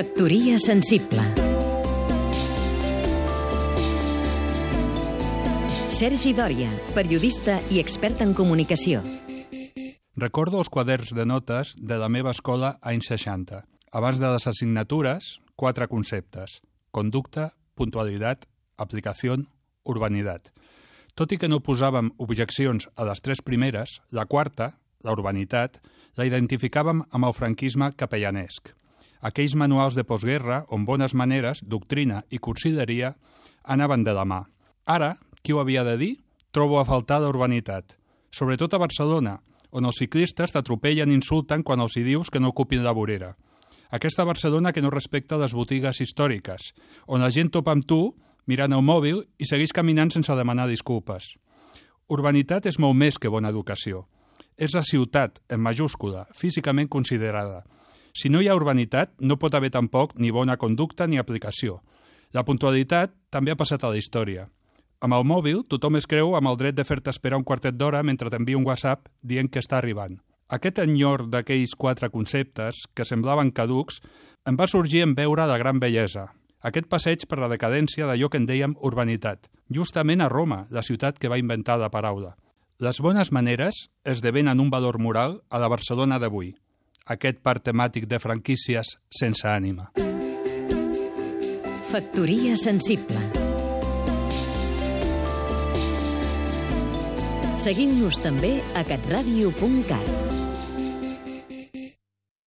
Factoria sensible Sergi Dòria, periodista i expert en comunicació. Recordo els quaderns de notes de la meva escola anys 60. Abans de les assignatures, quatre conceptes. Conducta, puntualitat, aplicació, urbanitat. Tot i que no posàvem objeccions a les tres primeres, la quarta, la urbanitat, la identificàvem amb el franquisme capellanesc. Aquells manuals de postguerra on bones maneres, doctrina i cursideria anaven de la mà. Ara, qui ho havia de dir? Trobo a faltar l'urbanitat. Sobretot a Barcelona, on els ciclistes t'atropellen i insulten quan els hi dius que no ocupin la vorera. Aquesta Barcelona que no respecta les botigues històriques, on la gent topa amb tu mirant el mòbil i segueix caminant sense demanar disculpes. Urbanitat és molt més que bona educació. És la ciutat, en majúscula, físicament considerada. Si no hi ha urbanitat, no pot haver tampoc ni bona conducta ni aplicació. La puntualitat també ha passat a la història. Amb el mòbil, tothom es creu amb el dret de fer-te esperar un quartet d'hora mentre t'envia un WhatsApp dient que està arribant. Aquest enyor d'aquells quatre conceptes, que semblaven caducs, em va sorgir en veure la gran bellesa, aquest passeig per la decadència d'allò que en dèiem urbanitat, justament a Roma, la ciutat que va inventar la paraula. Les bones maneres esdevenen un valor moral a la Barcelona d'avui, aquest part temàtic de franquícies sense ànima. Factoria sensible Seguim-nos també a catradio.cat